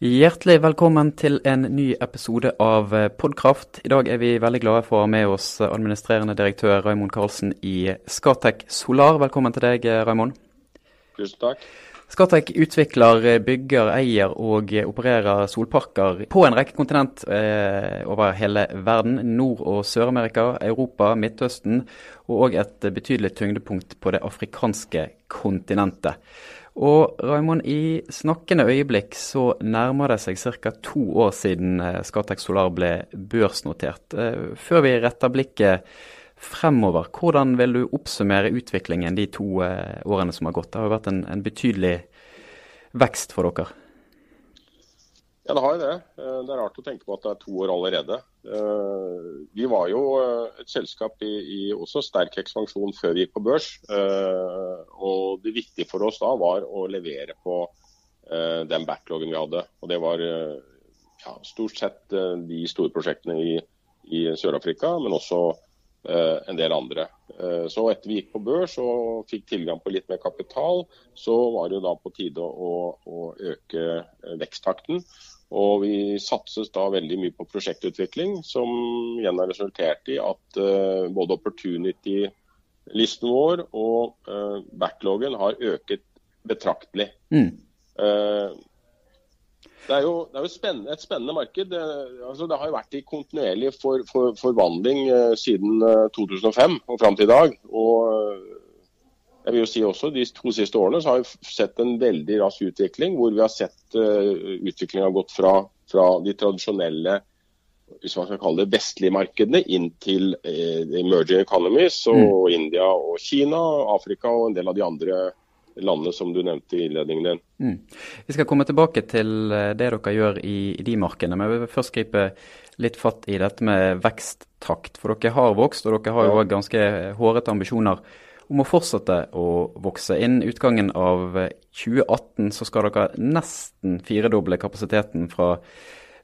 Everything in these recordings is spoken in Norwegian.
Hjertelig velkommen til en ny episode av Podkraft. I dag er vi veldig glade for å ha med oss administrerende direktør Raymond Karlsen i Skatec Solar. Velkommen til deg, Raymond. Tusen takk. Skatec utvikler, bygger, eier og opererer solparker på en rekke kontinent eh, over hele verden. Nord- og Sør-Amerika, Europa, Midtøsten og et betydelig tyngdepunkt på det afrikanske kontinentet. Og Raimond, i snakkende øyeblikk så nærmer det seg ca. to år siden eh, Scatec Solar ble børsnotert. Eh, før vi retter blikket fremover, hvordan vil du oppsummere utviklingen de to eh, årene som har gått? Det har jo vært en, en betydelig vekst for dere? Ja, det har jo det. Det er rart å tenke på at det er to år allerede. Eh, vi var jo eh, et selskap i, i også sterk ekspansjon før vi gikk på børs. Eh, og det viktige for oss da var å levere på den backloggen vi hadde. Og det var ja, stort sett de store prosjektene i, i Sør-Afrika, men også en del andre. Så etter vi gikk på børs og fikk tilgang på litt mer kapital, så var det jo da på tide å, å øke veksttakten. Og vi satses da veldig mye på prosjektutvikling, som igjen har resultert i at uh, både opportunity-listen vår og uh, backloggen har øket betraktelig. Mm. Uh, det er jo, det er jo spennende, et spennende marked. Det, altså, det, har jo vært i kontinuerlig for, for, forvandling siden 2005 og fram til i dag. Og jeg vil jo si også De to siste årene så har vi sett en veldig rask utvikling, hvor vi har sett uh, har gått fra, fra, de tradisjonelle hvis man skal kalle det vestlige markedene inn til uh, emerging economies og mm. India og Kina, Afrika og en del av de andre landene som du nevnte i innledningen din. Mm. Vi skal komme tilbake til eh, det dere gjør i, i de markedene, men jeg vil først gripe litt fatt i dette med veksttakt. For dere har vokst, og dere har jo òg ganske hårete ambisjoner om å fortsette å vokse. Innen utgangen av 2018 så skal dere nesten firedoble kapasiteten fra,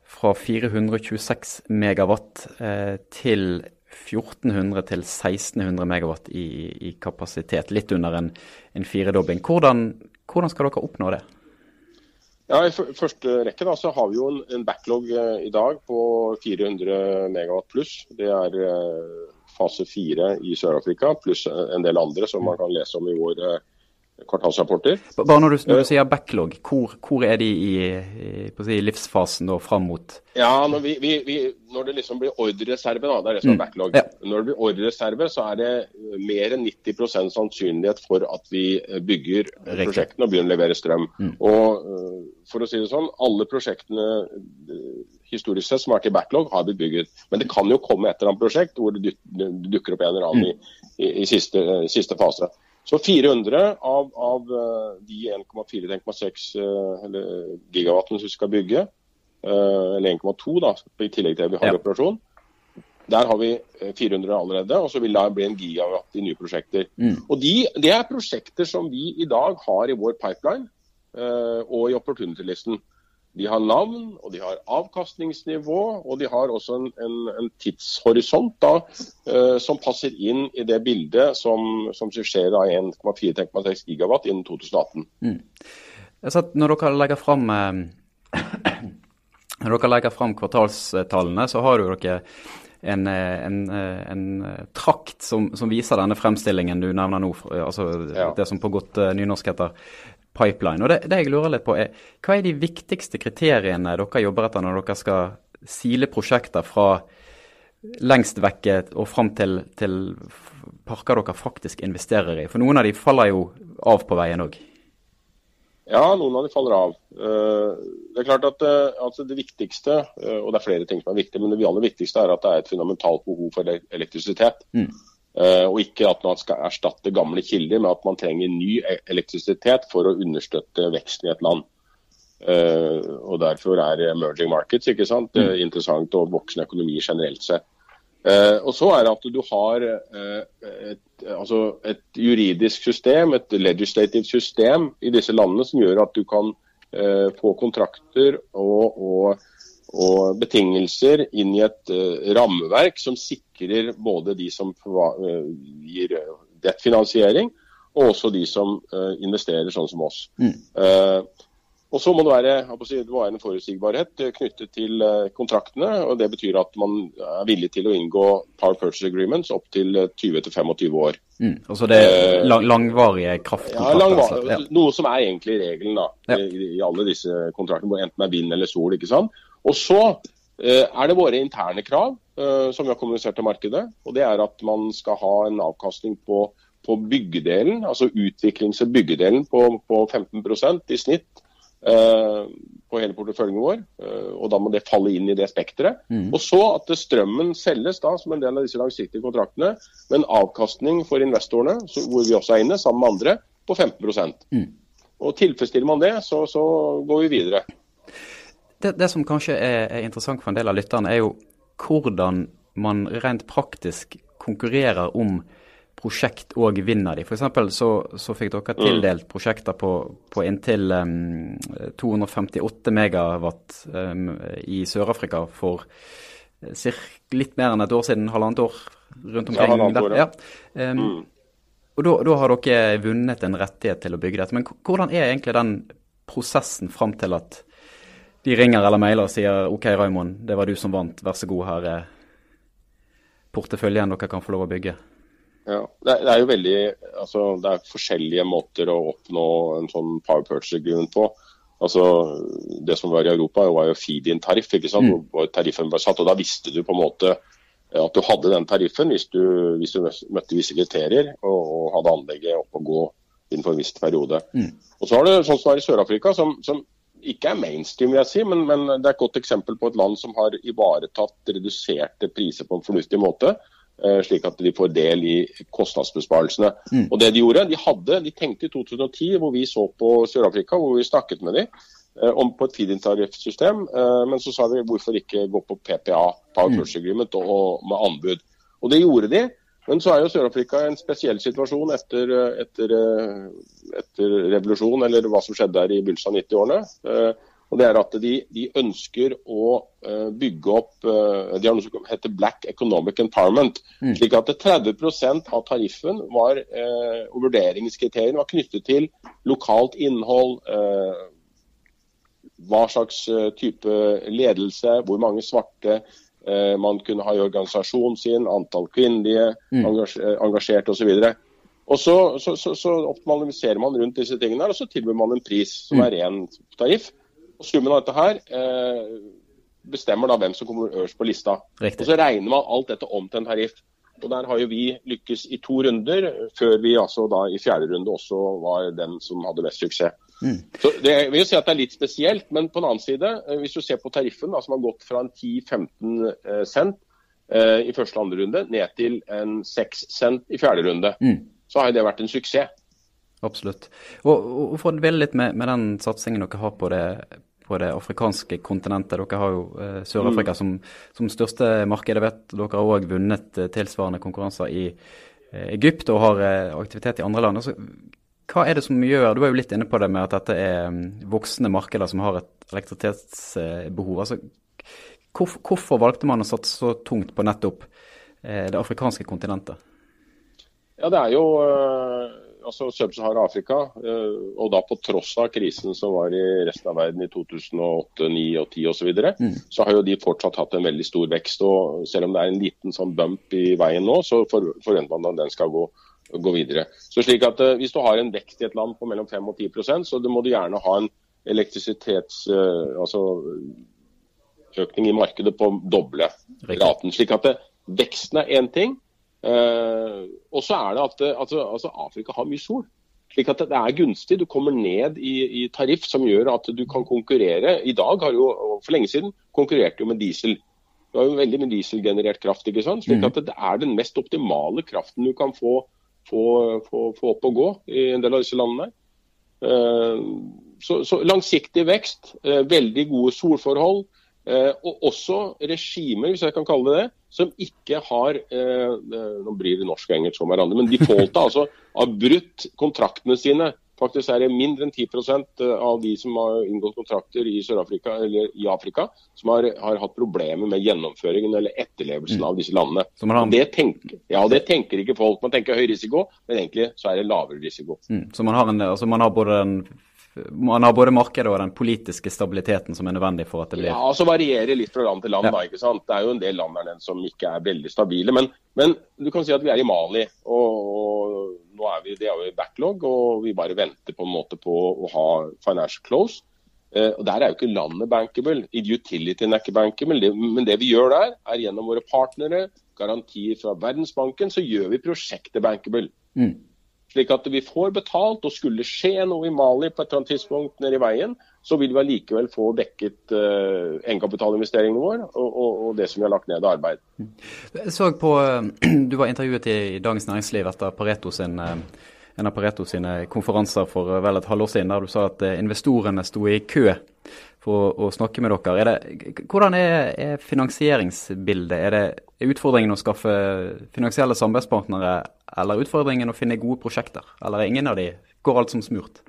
fra 426 megawatt eh, til 1400 til 1600 megawatt i, i kapasitet. Litt under en, en firedobling. Hvordan, hvordan, skal dere oppnå det? Ja, I første rekke da, så har vi jo en, en backlog eh, i dag på 400 megawatt pluss. Det er eh, fase fire i Sør-Afrika, pluss en del andre som man kan lese om i vår eh, kvartalsrapporter. Bare når du, når du eh, sier backlog, hvor, hvor, er de i, i livsfasen da fram mot Ja, når, vi, vi, vi, når det liksom blir ordrereserve, da, det er det som er mm. backlog. Ja. Når det blir ordrereserve, så er det mer enn 90% sannsynlighet for at vi eh, bygger Riktig. prosjektene og begynner å levere strøm. Mm. Og for å si det sånn, alle prosjektene historisk sett som har vært i backlog, har blitt bygget. Men det kan jo komme et eller annet prosjekt hvor det dukker opp en eller annen i, i, i siste, siste, fase. Så 400 av, av eh, de 1,4-1,6 eh, gigawattene som vi skal bygge, eh, eller 1,2 da, i tillegg til at vi har ja. operasjon, der har vi 400 allerede, og så vil det bli en gigawatt i nye prosjekter. Mm. Og de, Det er prosjekter som vi i dag har i vår pipeline og i opportunity-listen. De har navn, og de har avkastningsnivå, og de har også en, en, en tidshorisont da, eh, som passer inn i det bildet som, som skjer av 1,4-1,6 gigawatt innen 2018. Mm. når dere legger fram eh, når dere legger fram kvartalstallene, så har jo dere en, eh, en, en trakt som, som, viser denne fremstillingen du nevner nå, altså ja. det som på godt nynorsk heter pipeline. Og det, det, jeg lurer litt på er, Hva er de viktigste kriteriene dere jobber etter når dere skal sile prosjekter fra lengst vekke og fram til, til parker dere faktisk investerer i? For noen av de faller jo av på veien òg. Ja, noen av de faller av. Eh, det er klart at eh, altså det viktigste, eh, og det er flere ting som er viktige, men det aller viktigste er at det er et fundamentalt behov for elektrisitet. Mm. Og ikke at man skal erstatte gamle kilder, men at man trenger ny e- elektrisitet for å understøtte veksten i et land. Og Derfor er emerging markets ikke sant? Mm. interessant og voksende økonomi generelt sett. Uh, og så er det at du har et, altså et, juridisk system, et legislativt system i disse landene som gjør at du kan få kontrakter og, og og betingelser inn i et uh, rammeverk som sikrer både de som uh, gir dettfinansiering, og også de som investerer sånn som oss. Mm. Og så må det være, det være en forutsigbarhet knyttet til kontraktene. og Det betyr at man er villig til å inngå Power Purchase Agreements opp til 20-25 år. Mm, altså det er lang, langvarige kraftkontrakter? Ja, langvar ja, noe som er egentlig regelen da, ja. i, i, alle disse kontraktene, enten det er vind eller sol. ikke sant? Og så eh, er det våre interne krav eh, som vi har kommunisert til markedet. og Det er at man skal ha en avkastning på, på byggedelen, altså utviklings- og byggedelen på, på 15% i snitt Eh, på hele porteføljen vår. Eh, og Da må det falle inn i det spekteret. Mm. Og så at strømmen selges da som en del av disse langsiktige kontraktene med en avkastning for investorene, hvor vi også er inne, sammen med andre, på 15 mm. Og Tilfredsstiller man det, så, så går vi videre. Det, det, som kanskje er, er interessant for en del av lytterne, er jo hvordan man rent praktisk konkurrerer om prosjekt og vinner de. F.eks. Så, så fikk dere mm. tildelt prosjekter på, på inntil um, 258 megawatt um, i Sør-Afrika for uh, litt mer enn et år siden, halvannet år rundt omkring ja, der. Ja. Um, mm. Og da, da, har dere vunnet en rettighet til å bygge dette. Men hvordan er egentlig den prosessen fram til at de ringer eller mailer og sier OK, Raymond, det var du som vant, vær så god, her er porteføljen dere kan få lov å bygge? Ja, det er, det er, jo veldig, altså det er forskjellige måter å oppnå en sånn power purchase agreement på. Altså, Det som var i Europa, var jo feed-in-tariff. ikke sant? Mm. Hvor tariffen ble satt, og Da visste du på en måte at du hadde den tariffen hvis du, hvis du møtte visse kriterier og, og, hadde anlegget opp og gå innenfor en viss periode. Mm. Og så har du sånn som er i Sør-Afrika, som, som, ikke er mainstream, vil jeg si, men, men, det er et godt eksempel på et land som har ivaretatt reduserte priser på en fornuftig måte. Eh, slik at de får del i kostnadsbesparelsene. Mm. Og det De gjorde, de hadde, de tenkte i 2010, hvor vi så på Sør-Afrika, hvor vi snakket med dem eh, om på et feed-in-tariffsystem. Eh, men så sa de hvorfor ikke gå på PPA, Power mm. Purchase Agreement, og med anbud. Og det gjorde de. Men så er jo Sør-Afrika i en spesiell situasjon etter, etter, etter, revolusjon, eller hva som skjedde der i begynnelsen av 90-årene. Og det er at de, de ønsker å uh, bygge opp uh, De har noe som heter Black Economic Empowerment. Mm. slik at 30 av tariffen var, uh, og vurderingskriteriene var knyttet til lokalt innhold, hva slags type ledelse, hvor mange svarte man kunne ha i organisasjonen sin, antall kvinnelige mm. engasjerte osv. Og så, så, så, så, optimaliserer man rundt disse tingene, og så tilbyr man en pris som mm. er ren tariff. Og Summen av dette her eh, bestemmer da hvem som kommer øverst på lista. Riktig. Og Så regner man alt dette om til en tariff. Og Der har jo vi lykkes i to runder, før vi altså da i fjerde runde også var den som hadde mest suksess. Mm. Så det, jeg vil jo si at det er litt spesielt, men på den annen side, eh, hvis du ser på tariffen, da, som har gått fra en 10-15 eh, cent eh, i første og andre runde, ned til en 6 cent i fjerde runde, mm. så har det vært en suksess. Absolutt. Og, og for å dvele litt med, med, den satsingen dere har på det, på det afrikanske kontinentet. Dere har jo eh, Sør-Afrika mm. som, som, største marked. Jeg vet dere har òg vunnet eh, tilsvarende konkurranser i eh, Egypt og har eh, aktivitet i andre land. Altså, hva er det som gjør Du var jo litt inne på det med at dette er um, voksne markeder som har et elektrisitetsbehov. Altså, hvor, hvorfor valgte man å satse så tungt på nettopp eh, det afrikanske kontinentet? Ja, det er jo uh altså Sub-Sahara-Afrika, eh, og da på tross av krisen som var i resten av verden i 2008, 2009 og 2010 osv., så, videre, mm. så har jo de fortsatt hatt en veldig stor vekst. og Selv om det er en liten sånn bump i veien nå, så forventer man at den skal gå, gå videre. Så slik at uh, Hvis du har en vekst i et land på mellom 5 og 10% så må du gjerne ha en elektrisitets... Uh, altså økning i markedet på doble raten. slik at det, Veksten er én ting, og så er det at altså, altså Afrika har mye sol. slik at det er gunstig. Du kommer ned i, i, tariff som gjør at du kan konkurrere. I dag har jo, for lenge siden konkurrerte jo med diesel. Du har jo veldig mye dieselgenerert kraft. ikke sant? Slik mhm. at det er den mest optimale kraften du kan få, få, få, få opp og gå i en del av disse landene. Uh, så, så, langsiktig vekst, uh, veldig gode solforhold. Og også regimer, hvis jeg kan kalle det det, som ikke har eh, Nå blir det norsk og engelsk om hverandre, men de defaulta altså har brutt kontraktene sine. Faktisk er det mindre enn 10 eh, av de som har inngått kontrakter i Sør-Afrika eller i Afrika, som har, har, hatt problemer med gjennomføringen eller etterlevelsen av disse landene. Har... Det, tenker, ja, det tenker ikke folk. Man tenker høy risiko, men egentlig så er det lavere risiko. Mm. Så man har, en, altså man har både den man har både markedet og den politiske stabiliteten som er nødvendig for at det blir Ja, og så varierer litt fra land til land. Ja. da, ikke sant? Det er jo en del land der som ikke er veldig stabile. Men, men, du kan si at vi er i Mali. og, og nå er vi, Det er jo i backlog, og vi bare venter på en måte på å ha financial close. Eh, og Der er jo ikke landet bankable. Utilityen er ikke bankable. Det, men det vi gjør der, er gjennom våre partnere, garantier fra Verdensbanken, så gjør vi prosjektet bankable. Mm. Slik at vi får betalt, og skulle skje noe i Mali på et eller annet tidspunkt nede i veien, så vil vi allikevel få dekket uh, egenkapitalinvesteringene våre og, og, og, det som vi har lagt ned av arbeid. Jeg så på, Du var intervjuet i, i Dagens Næringsliv etter Pareto sin uh en av Pareto sine konferanser for eh, vel et halvår siden, der du sa at eh, investorene sto i kø for å, å snakke med dere. Er det, hvordan er, er finansieringsbildet? Er det utfordringen å skaffe finansielle samarbeidspartnere, eller utfordringen å finne gode prosjekter? Eller er ingen av de? Går alt som smurt?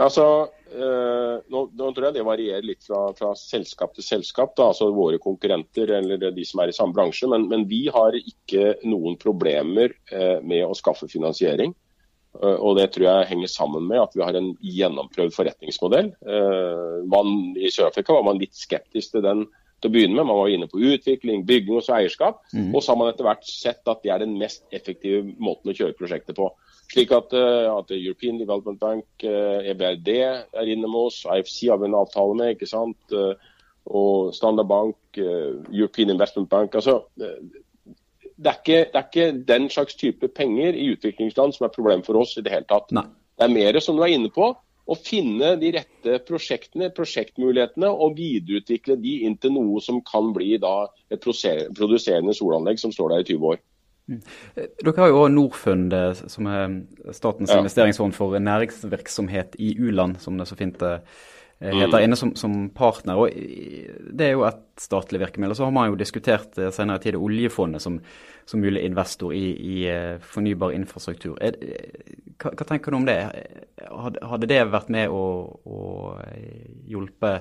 Altså, eh, nå, nå, tror jeg det varierer litt fra, fra selskap til selskap, da, altså våre konkurrenter eller de som er i samme bransje. Men, men vi har ikke noen problemer eh, med å skaffe finansiering. Eh, og Det tror jeg henger sammen med at vi har en gjennomprøvd forretningsmodell. Eh, man, I Sør-Afrika var man litt skeptisk til den til å begynne med. Man var inne på utvikling, bygging og så eierskap. Mm. Og så har man etter hvert sett at det er den mest effektive måten å kjøre prosjektet på. Slik at, uh, at European Development Bank, uh, eh, EBRD er inne med oss, IFC har vi en avtale med, ikke sant. Uh, og Standard Bank, European Investment Bank. altså det er, ikke, det er, ikke, den slags type penger i utviklingsland som er problem for oss i det hele tatt. Nei. Det er mer, som du er inne på, å finne de rette prosjektene, prosjektmulighetene, og videreutvikle de inn til noe som kan bli da et produserende solanlegg som står der i 20 år. Mm. Dere har jo òg Norfund, eh, som er statens ja. investeringsfond for næringsvirksomhet i u-land, som det så fint eh, heter, mm. inne som, som, partner. og Det er jo et statlig virkemiddel. Så har man jo diskutert eh, senere tid oljefondet som, som mulig investor i, i fornybar infrastruktur. Er, hva, hva, tenker du om det? Hadde det vært med å, å hjelpe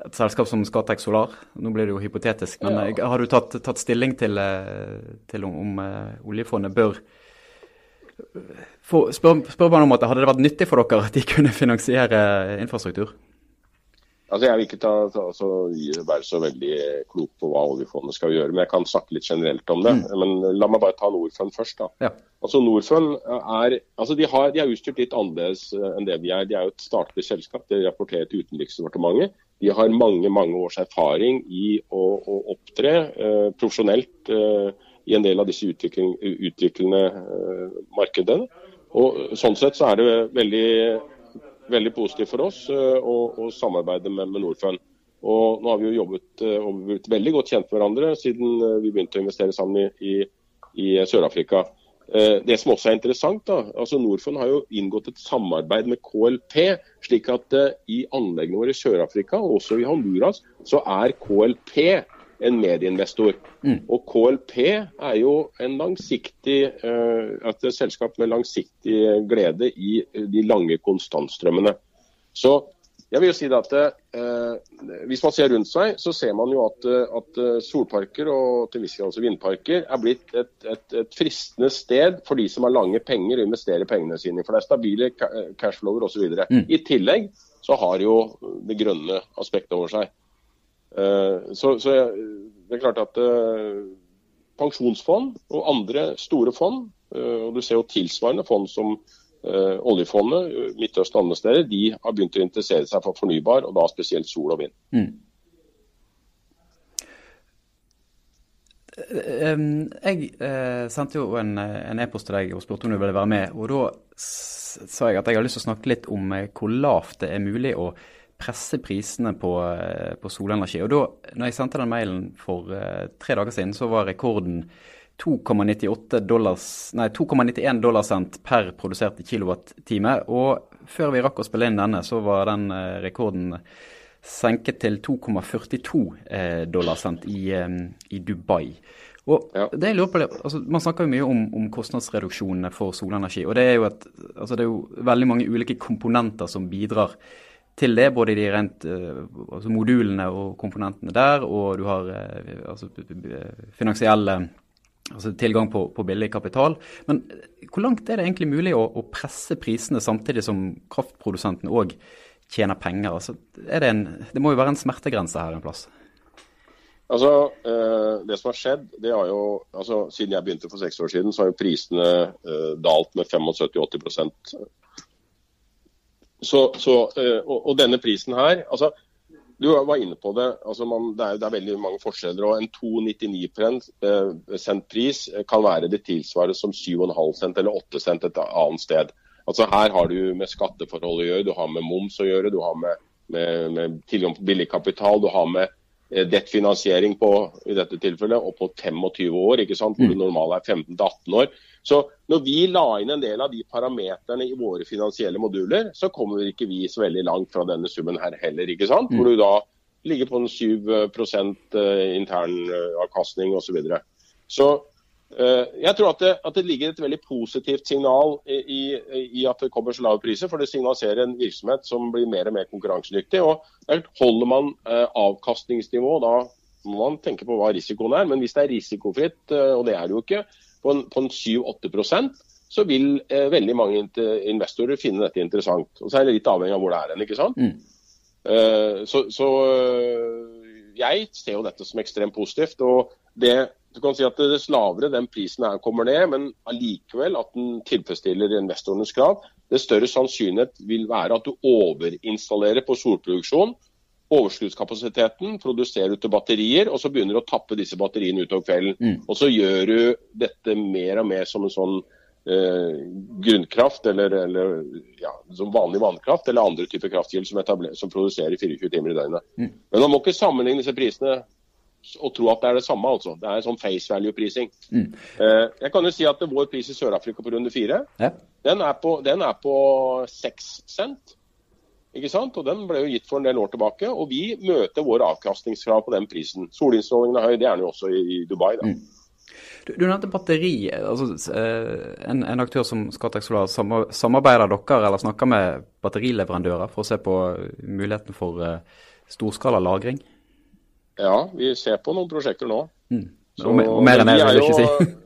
et selskap som Scatec Solar? Nå blir det jo hypotetisk, men ja. har du tatt, tatt stilling til, eh, til om, om oljefondet bør for, spør, spør om at Hadde det vært nyttig for dere at de kunne finansiere infrastruktur? Altså, Jeg vil ikke ta, ta, altså, være så veldig klok på hva oljefondet skal gjøre, men jeg kan snakke litt generelt om det. Mm. Men La meg bare ta Norfund først. da. Ja. Altså Norfund er, altså de, har, de er utstyrt litt annerledes eh, enn det vi er. De er jo et statlig selskap. De rapporterer til Utenriksdepartementet. De har mange mange års erfaring i å, å opptre eh, profesjonelt eh, i en del av disse utviklende eh, markedene. Og Sånn sett så er det veldig veldig positivt for oss eh, å, å samarbeide med, med, Norfund. Og nå har vi jo jobbet eh, og blitt veldig godt kjent med hverandre siden eh, vi begynte å investere sammen i, i, i Sør-Afrika. Det som også er interessant, da, altså Norfund har jo inngått et samarbeid med KLP. slik at i anleggene våre i Sør-Afrika og også i Honduras så er KLP en medieinvestor. Mm. Og KLP er jo en langsiktig, uh, et selskap med langsiktig glede i de lange konstantstrømmene. Så jeg vil jo si at eh, Hvis man ser rundt seg, så ser man jo at, at solparker og til viss grad også vindparker er blitt et, et, et, fristende sted for de som har lange penger og investerer pengene sine. For det er stabile cashflower osv. Mm. I tillegg så har jo det grønne aspektet over seg. Eh, så, så, det er klart at eh, pensjonsfond og andre store fond, eh, og du ser jo tilsvarende fond som oljefondet, Midtøsten og andre steder, de har begynt å interessere seg for fornybar, og da spesielt sol og vind. Mm. Jeg sendte jo en e-post til deg og spurte om du ville være med. og Da sa jeg at jeg har lyst til å snakke litt om hvor lavt det er mulig å presse prisene på, eh, på, solenergi. Og da når jeg sendte den mailen for uh, tre dager siden, så var rekorden 2,91 dollarcent per produserte kilowattime. Og før vi rakk å spille inn denne, så var den uh, rekorden senket til 2,42 dollar dollarcent i, i, Dubai. Og det jeg lurer på, altså, Man snakker jo mye om, om, kostnadsreduksjonene for solenergi. og det er, et, altså, det er jo veldig mange ulike komponenter som bidrar til det, både de rent uh, altså modulene og komponentene der, og du har uh, altså, finansielle altså tilgang på, på, billig kapital. Men hvor langt er det egentlig mulig å, å presse prisene samtidig som kraftprodusentene òg tjener penger? Altså, det, en, det, må jo være en smertegrense her en plass? Altså, eh, Det som har skjedd, det har jo, altså Siden jeg begynte for seks år siden, så har jo prisene eh, dalt med 75-80 så, så, eh, og, og, denne prisen her altså du var inne på det. Altså man, det, er, det, er, veldig mange forskjeller. og En 2,99 eh, cent pris eh, kan være det tilsvaret som 7,5 cent eller 8 cent et annet sted. Altså Her har du med skatteforhold å gjøre, du har med moms å gjøre, du har med, med, med tilgang på billig kapital, du har med dettfinansiering på i dette tilfellet, og på 25 år, ikke sant, hvor det mm. normale er 15-18 år. Så når vi la inn en del av de parameterne i våre finansielle moduler, så kommer ikke vi så veldig langt fra denne summen her heller. ikke sant? Hvor du da ligger på en 7 internavkastning intern eh, avkastning osv. Så, videre. så jeg tror at det, at det, ligger et veldig positivt signal i, i, at det kommer så lave priser. For det signaliserer en virksomhet som blir mer og mer konkurransedyktig. og Holder man avkastningsnivå, da må man tenke på hva risikoen er. Men hvis det er risikofritt, og det er det jo ikke, på en, en 7-8 så vil eh, veldig mange investorer finne dette interessant. Og Så er det litt avhengig av hvor det er hen. ikke sant? Mm. Eh, så, så uh, jeg ser jo dette som ekstremt positivt. og det, du kan si at Dess lavere den prisen her kommer ned, men allikevel at den tilfredsstiller investorenes krav, det større sannsynlighet vil være at du overinstallerer på solproduksjon overskuddskapasiteten, produserer ut til batterier, og så begynner du å tappe disse batteriene utover kvelden. Mm. Og så gjør du dette mer og mer som en sånn eh, grunnkraft, eller, eller ja, som vanlig vannkraft, eller andre typer kraftkilder som, som, produserer 24 timer i døgnet. Mm. Men man må ikke sammenligne disse prisene og tro at det er det samme. altså. Det er en sånn face value-prising. Mm. Eh, jeg kan jo si at Vår pris i Sør-Afrika på runde fire ja. den er på, den er på 6 cent. Ikke sant? Og Den ble jo gitt for en del år tilbake, og vi møter våre avkastningskrav på den prisen. Solinnstrålingen er høy, det er den jo også i, Dubai. da. Mm. Du, du, nevnte batteri. altså eh, en, en aktør som Scatec Solar, samarbeider dere eller snakker med batterileverandører for å se på muligheten for uh, storskala lagring? Ja, vi ser på noen prosjekter nå. Mm. Så, og, mer enn det vil jeg ikke si.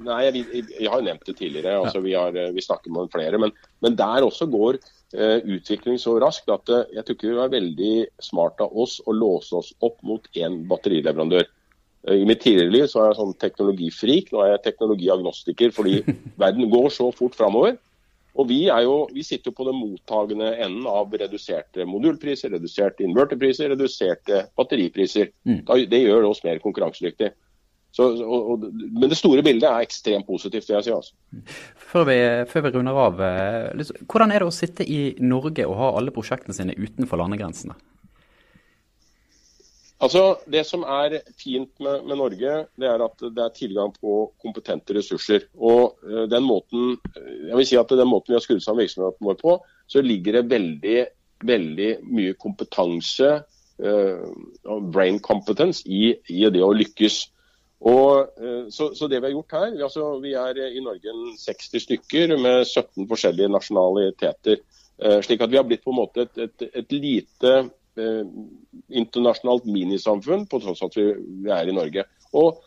Nei, jeg, jeg, har jo nevnt det tidligere. altså vi, har, vi, snakker med flere. Men, men der også går uh, utvikling så raskt at uh, jeg tror ikke det var veldig smart av oss å låse oss opp mot én batterileverandør. Eh, I mitt tidligere liv så var jeg sånn teknologifrik, nå er jeg teknologiagnostiker fordi verden går så fort framover. Og vi, jo, vi, sitter jo på den mottagende enden av reduserte modulpriser, reduserte inverterpriser, reduserte batteripriser. Mm. Det gjør oss mer konkurransedyktige. Så, og, og, men det store bildet er ekstremt positivt, vil jeg si. Altså. Før, vi, før vi runder av, eh, hvordan er det å sitte i Norge og ha alle prosjektene sine utenfor landegrensene? Altså, Det som er fint med, med, Norge, det er at det er tilgang på kompetente ressurser. Og uh, den måten jeg vil si at den måten vi har skrudd sammen virksomheten vår på, så ligger det veldig, veldig mye kompetanse, uh, brain competence, i, i det å lykkes. Og, eh, så, så, det Vi har gjort her, vi, altså, vi er i Norge 60 stykker med 17 forskjellige nasjonaliteter. Eh, slik at vi har blitt på en måte et, et, et lite eh, internasjonalt minisamfunn på tross at vi, vi, er i Norge. Og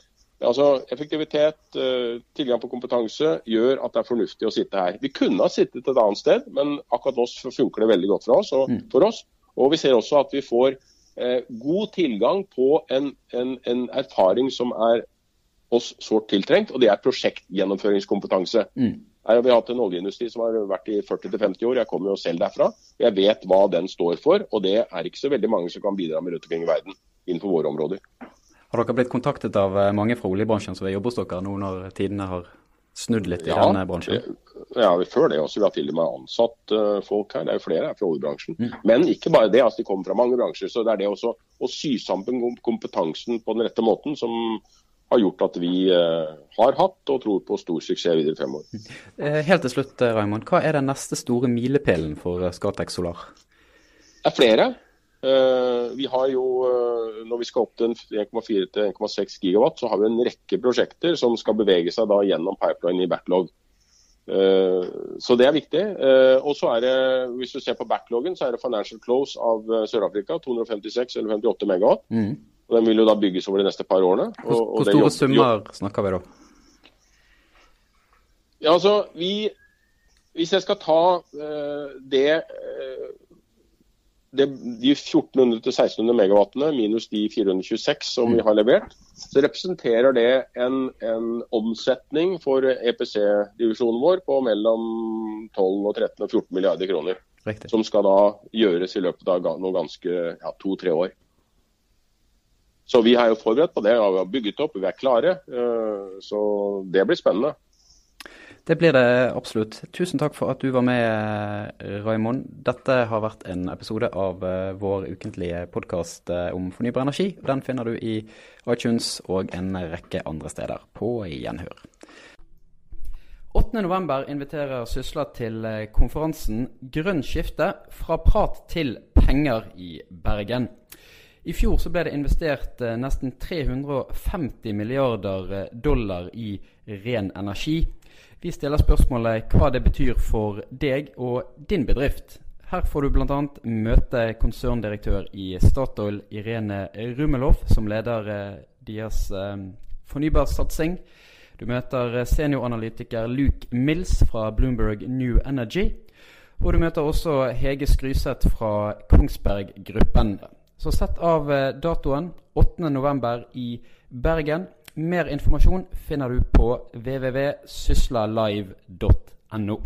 altså, Effektivitet, eh, tilgang på kompetanse gjør at det er fornuftig å sitte her. Vi kunne ha sittet et annet sted, men akkurat nå funker det veldig godt for oss. Og, mm. for oss. og vi ser også at vi får eh, god tilgang på en, en, en, erfaring som er oss sårt tiltrengt, og det er prosjektgjennomføringskompetanse. Mm. Her har vi hatt en oljeindustri som har vært i 40-50 år. Jeg kommer jo selv derfra. Jeg vet hva den står for, og det er ikke så veldig mange som kan bidra med rundt omkring i verden innenfor våre områder. Har dere blitt kontaktet av eh, mange fra oljebransjen som er jobbe hos dere nå når tidene har snudd litt i ja, denne bransjen? Ja, før det også. Vi har til og med ansatt uh, folk her. Det er jo flere her fra oljebransjen. Mm. Men ikke bare det. altså De kommer fra mange bransjer. Så det er det også å sy sammen kompetansen på den rette måten som har gjort at vi uh, har hatt og tror på stor suksess videre fremover. Mm. Helt til slutt, Raymond. Hva er den neste store milepælen for Scatec Solar? Det er flere. Uh, vi har jo, uh, Når vi skal opp til 1,4 til 1,6 gigawatt, så har vi en rekke prosjekter som skal bevege seg da gjennom pipeline i backlog. Uh, så det er viktig. og så er det, Hvis du ser på backlogen, så er det financial close av Sør-Afrika. 256 eller 58 megawatt. Mm. Og Den vil jo da bygges over de neste par årene. Og, hvor, hvor store summer snakker vi da? Ja, altså, vi, Hvis jeg skal ta det, det, de 1400-1600 megawattene minus de 426 som vi har levert, så representerer det en, en omsetning for EPC-divisjonen vår på mellom 12 og 13 og 14 milliarder kroner. Riktig. Som skal da gjøres i løpet av noen ganske ja, to-tre år. Så vi er jo forberedt på det. Vi har bygget opp, vi er klare. Eh, så det blir spennende. Det blir det absolutt. Tusen takk for at du var med, Raimond. Dette har vært en episode av eh, vår ukentlige podkast eh, om fornybar energi. Den finner du i iTunes og en rekke andre steder. På gjenhør. 8.11 inviterer Sysla til konferansen Grønn skifte fra prat til penger i Bergen. I fjor så ble det investert eh, nesten 350 milliarder eh, dollar i ren energi. Vi stiller spørsmålet hva det betyr for deg og din bedrift. Her får du bl.a. møte konserndirektør i Statoil, Irene Rumeloff, som leder eh, deres eh, fornybarsatsing. Du møter eh, senioranalytiker Luke Mills fra Bloomberg New Energy. Og du møter også Hege Skryseth fra Kongsberg Gruppen. Så sett av datoen 8.11. i Bergen. Mer informasjon finner du på www.syslalive.no.